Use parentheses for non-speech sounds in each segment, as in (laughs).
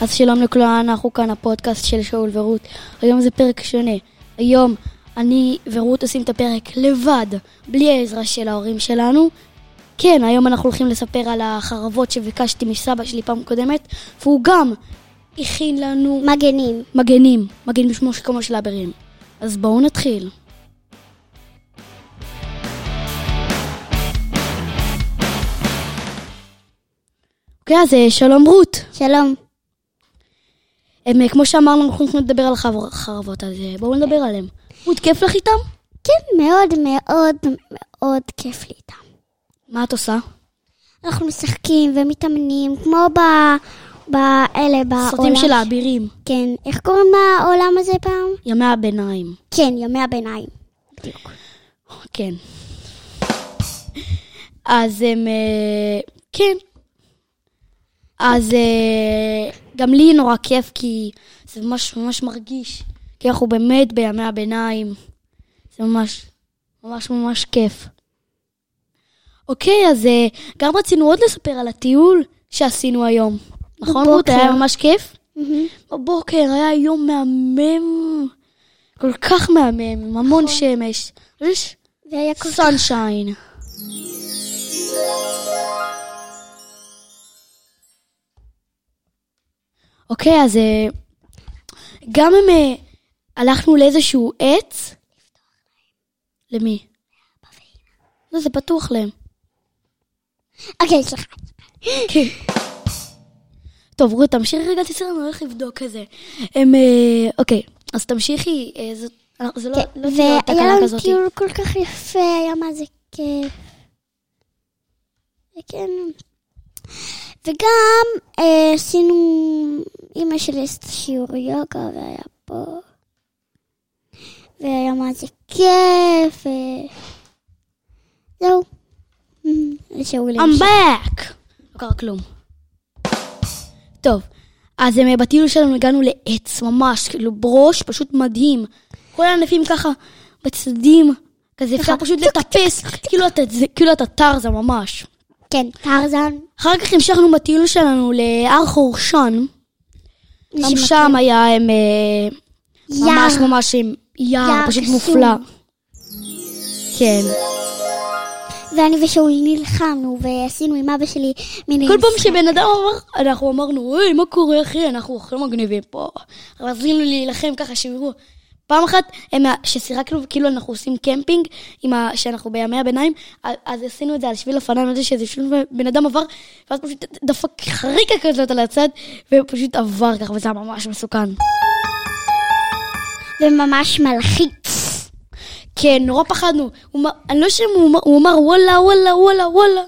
אז שלום לכולם, אנחנו כאן הפודקאסט של שאול ורות. היום זה פרק שונה. היום אני ורות עושים את הפרק לבד, בלי העזרה של ההורים שלנו. כן, היום אנחנו הולכים לספר על החרבות שביקשתי מסבא שלי פעם קודמת, והוא גם הכין לנו מגנים. מגנים, מגן בשמו של כמו של הברים. אז בואו נתחיל. אוקיי, אז אה, שלום רות. שלום. הם, אה, כמו שאמרנו, אנחנו הולכים לדבר על החבר- חרבות, אז אה, בואו נדבר עליהם. רות, כיף לך איתם? כן, מאוד מאוד מאוד כיף לי איתם. מה את עושה? אנחנו משחקים ומתאמנים, כמו ב... באלה, בעולם. סרטים של האבירים. כן. איך קוראים לעולם הזה פעם? ימי הביניים. כן, ימי הביניים. בדיוק. כן. אז הם... אה, כן. אז גם לי נורא כיף, כי זה ממש ממש מרגיש. כי אנחנו באמת בימי הביניים. זה ממש, ממש ממש כיף. אוקיי, אז אה, גם רצינו עוד לספר על הטיול שעשינו היום. נכון, רות? היה ממש כיף? בבוקר היה יום מהמם. כל כך מהמם, עם המון שמש. יש והיה כל כך... סנשיין. אוקיי, אז אה, גם אם אה, הלכנו לאיזשהו עץ... למי? לא, זה פתוח להם. אוקיי, סליחה. (laughs) טוב, רות, תמשיכי רגע, תסתכל, אני הולך לבדוק את זה. הם... אה, אוקיי, אז תמשיכי, זה לא... תהיה עוד והיה לנו כזאת. טיול כל כך יפה, היה מה זה כיף. וכן. וגם עשינו, אמא שלי עשתה שיעור יוגה והיה פה. והיה מה זה כיף. זהו. (laughs) שאולי. I'm back! לא קרה כלום. טוב, אז בטיול שלנו הגענו לעץ ממש, כאילו ברוש פשוט מדהים. כל הענפים ככה בצדדים, כזה אפשר פשוט לטפס, כאילו אתה- כאילו טרזה ממש. כן, טרזן. אחר כך המשכנו בטיול שלנו להר חורשן, גם. שם היה הם, אה, ממש. ממש עם יער, פשוט. מופלא. כן. ואני ושאול נלחמנו, ועשינו עם אבא שלי מיני... כל פעם. שבן אדם אמר, אנחנו אמרנו, אוי, מה קורה אחי, אנחנו הכי מגניבים פה. רצינו להילחם ככה, שיראו. פעם אחת, הם- ששיחקנו, כאילו אנחנו עושים קמפינג, ה, שאנחנו בימי הביניים, אז- עשינו את זה על שביל אופניים, על זה שאיזה שביל בן אדם עבר, ואז פשוט דפק חריקה כזאת על הצד, ופשוט עבר ככה, וזה היה ממש מסוכן. וממש מלחיץ. כן, נורא פחדנו. אני לא יודע אם הוא אמר וואלה, וואלה, וואלה, וואלה.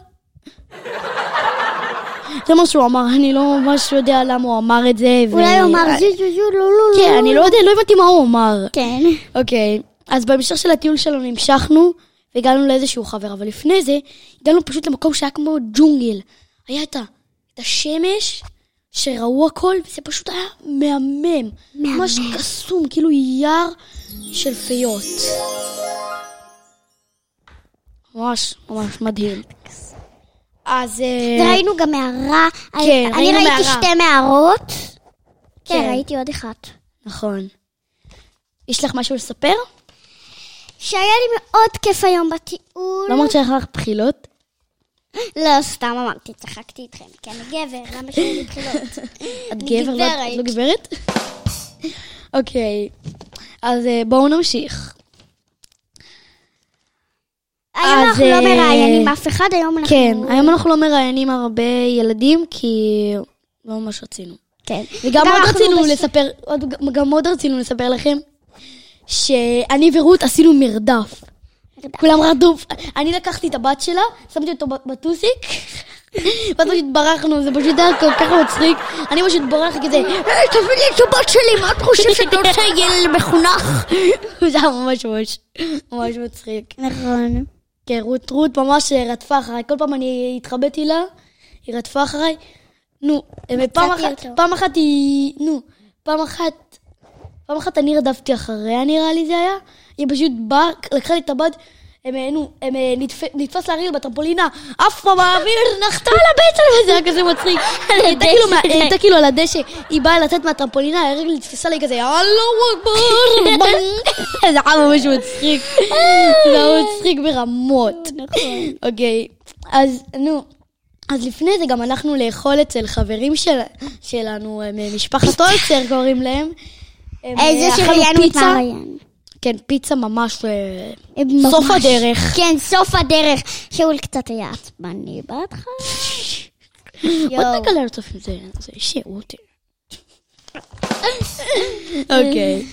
זה מה שהוא אמר, אני לא ממש יודע למה הוא אמר את זה. אולי הוא אמר זו זו זו לא לא לא. כן, אני לא יודע, לא הבנתי מה הוא אמר. כן. אוקיי, אז בהמשך של הטיול שלנו המשכנו, והגענו לאיזשהו חבר, אבל לפני זה, הגענו פשוט למקום שהיה כמו ג'ונגל. היה את השמש, שראו הכל, וזה פשוט היה מהמם. ממש קסום, כאילו יער של פיות. ממש, ממש מדהים. אז... אה, וראינו גם מערה. כן, אני ראינו ראיתי מערה. שתי מערות. כן. כן, ראיתי עוד אחת. נכון. יש לך משהו לספר? שהיה לי מאוד כיף היום בטיול. לא אמרת שהיה לך בחילות? לא, סתם אמרתי, צחקתי איתכם. כי אני גבר, למה לי בחילות? (laughs) את אני גבר, לא- גברת. לא גברת? אוקיי, אז אה, בואו נמשיך. היום אז, אנחנו לא אה, מראיינים אף אחד, היום אנחנו... כן, היום אנחנו לא מראיינים הרבה ילדים, כי לא ממש רצינו. כן. וגם עוד רצינו בש- לספר, עוד- גם עוד רצינו לספר לכם, שאני ורות עשינו מרדף. כולם רדוף, אני לקחתי את הבת שלה, שמתי אותו בטוסיק, (laughs) ואז פשוט ברחנו, זה פשוט היה כל כך מצחיק. אני פשוט ברח כזה, "היי, תביא לי את הבת שלי, מה את חושבת אתה עושה ילד מחונך? (laughs) זה היה ממש ממש ממש מצחיק. נכון. כן, רות, רות ממש רדפה אחריי, כל פעם אני התחבאתי לה, היא רדפה אחריי. נו, פעם מצאתי אחת. פעם אחת היא, נו, פעם אחת, פעם אחת אני רדפתי אחריה נראה לי זה היה, היא פשוט באה, לקחה לי את הבד, הם, אה, נו, הם אה, נתפ... נתפס להרעיל בטרמפולינה, עף פה באוויר, נחתה על הבטן, וזה היה כזה מצחיק. הייתה כאילו הייתה כאילו על הדשא, היא באה לצאת מהטרמפולינה, הרגל נתפסה לי כזה, אללהו אכבר, זה היה ממש מצחיק. זה היה מצחיק ברמות. נכון. אוקיי, אז נו. אז לפני זה גם הלכנו לאכול אצל חברים של, שלנו, אה, משפחת אולצר קוראים להם. הם, אה, איזה שראיינו את. מריאן. כן, פיצה ממש אה. סוף הדרך. כן, סוף הדרך. שאול קצת היה עצבני בהתחלה. (laughs) עוד. נגלה לצוף עם זה, זה שירות. אוקיי,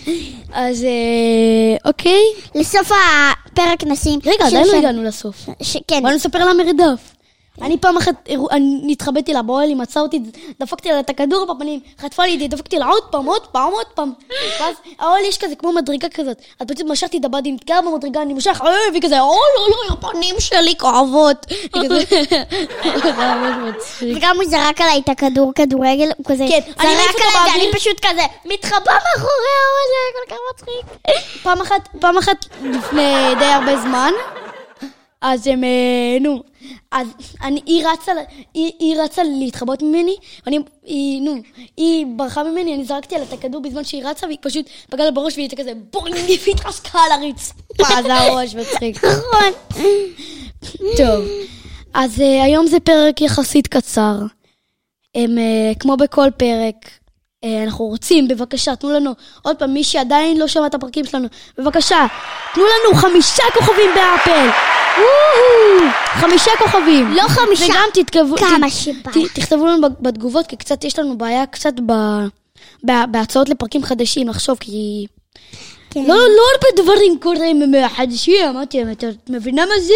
אז אה, אוקיי. לסוף הפרק נשים... רגע, עדיין לא הגענו לסוף. כן, בואו נספר על המרדף. אני פעם אחת, אני נתחבאתי לה באוהל, היא מצאה אותי, דפקתי לה את הכדור בפנים, חטפה לי את זה, דפקתי לה עוד פעם, עוד פעם, עוד פעם. ואז האוהל יש כזה כמו מדרגה כזאת. אז פשוט משכתי את הבד, היא נתקעה במדרגה, אני מושך, אה, והיא כזה, אוי, אוי, אוי, הפנים שלי כואבות. וגם הוא זרק עליי את הכדור כדורגל, הוא כזה כן, אני זרק עליי ואני. פשוט כזה מתחבא מאחורי האוהל, זה כל כך מצחיק. פעם אחת, פעם אחת לפני די הרבה זמן, אז הם, אה, נו, אז אני, היא רצה, היא, היא רצה להתחבות ממני, ואני, היא, נו, היא ברחה ממני, אני זרקתי עליה את הכדור בזמן שהיא רצה, והיא פשוט פגעה לה בראש, והיא הייתה כזה בואינג, והיא התרסקה על הרצפה, זה ממש מצחיק. (laughs) נכון. טוב, אז אה, היום זה פרק יחסית קצר. הם, אה, כמו בכל פרק, אה, אנחנו רוצים, בבקשה, תנו לנו, עוד פעם, מי שעדיין לא שמע את הפרקים שלנו, בבקשה, תנו לנו חמישה כוכבים באפל. חמישה כוכבים. לא חמישה, וגם תתכתבו, כמה שבא. תכתבו לנו בתגובות, כי קצת יש לנו בעיה קצת ב... בהצעות לפרקים חדשים, לחשוב, כי... כן. לא, לא הרבה דברים קורים חדשים, אמרתי להם, את מבינה מה זה?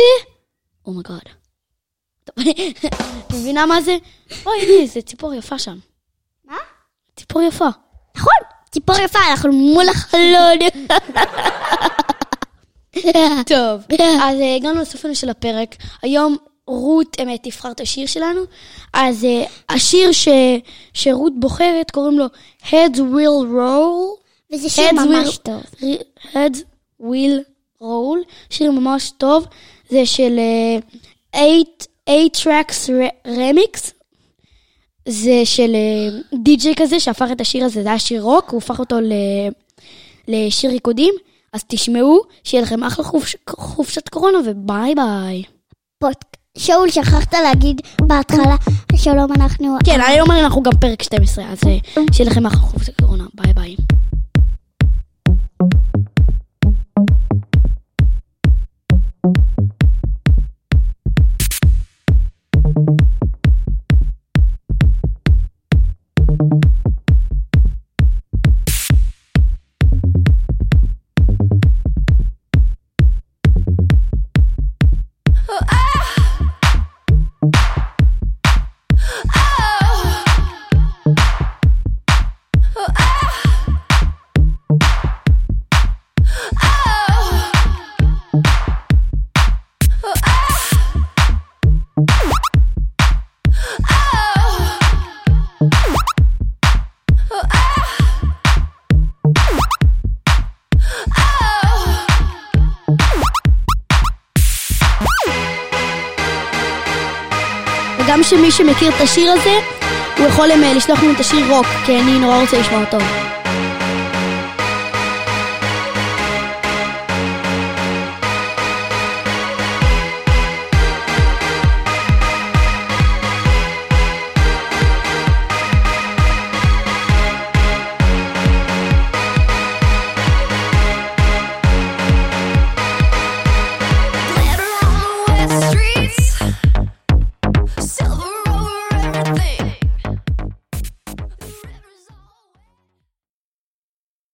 oh my god. את מבינה מה זה? אוי, הנה, איזה ציפור יפה שם. מה? ציפור יפה. נכון, ציפור יפה, אנחנו מול החלון. (laughs) (laughs) טוב, (laughs) אז אה, הגענו לסופנו של הפרק. היום רות אמת תבחר את השיר שלנו. אז אה, השיר ש- שרות בוחרת קוראים לו Heads Will Roll. וזה שיר Heads ממש will- טוב. Heads will roll, שיר ממש טוב, זה של 8 tracks remix, זה של די.ג'יי כזה שהפך את השיר הזה, זה היה שיר רוק, הוא הפך אותו ל- לשיר ריקודים, אז תשמעו, שיהיה לכם אחלה חופש, חופשת קורונה וביי ביי. פודק- שאול, שכחת להגיד בהתחלה, שלום אנחנו... כן, היום אנחנו גם פרק 12, אז אה, שיהיה לכם אחלה חופשת קורונה, ביי ביי. שמי שמכיר את השיר הזה, הוא יכול אה, לשלוח לנו את השיר רוק, כי אני נורא רוצה לשמוע אותו.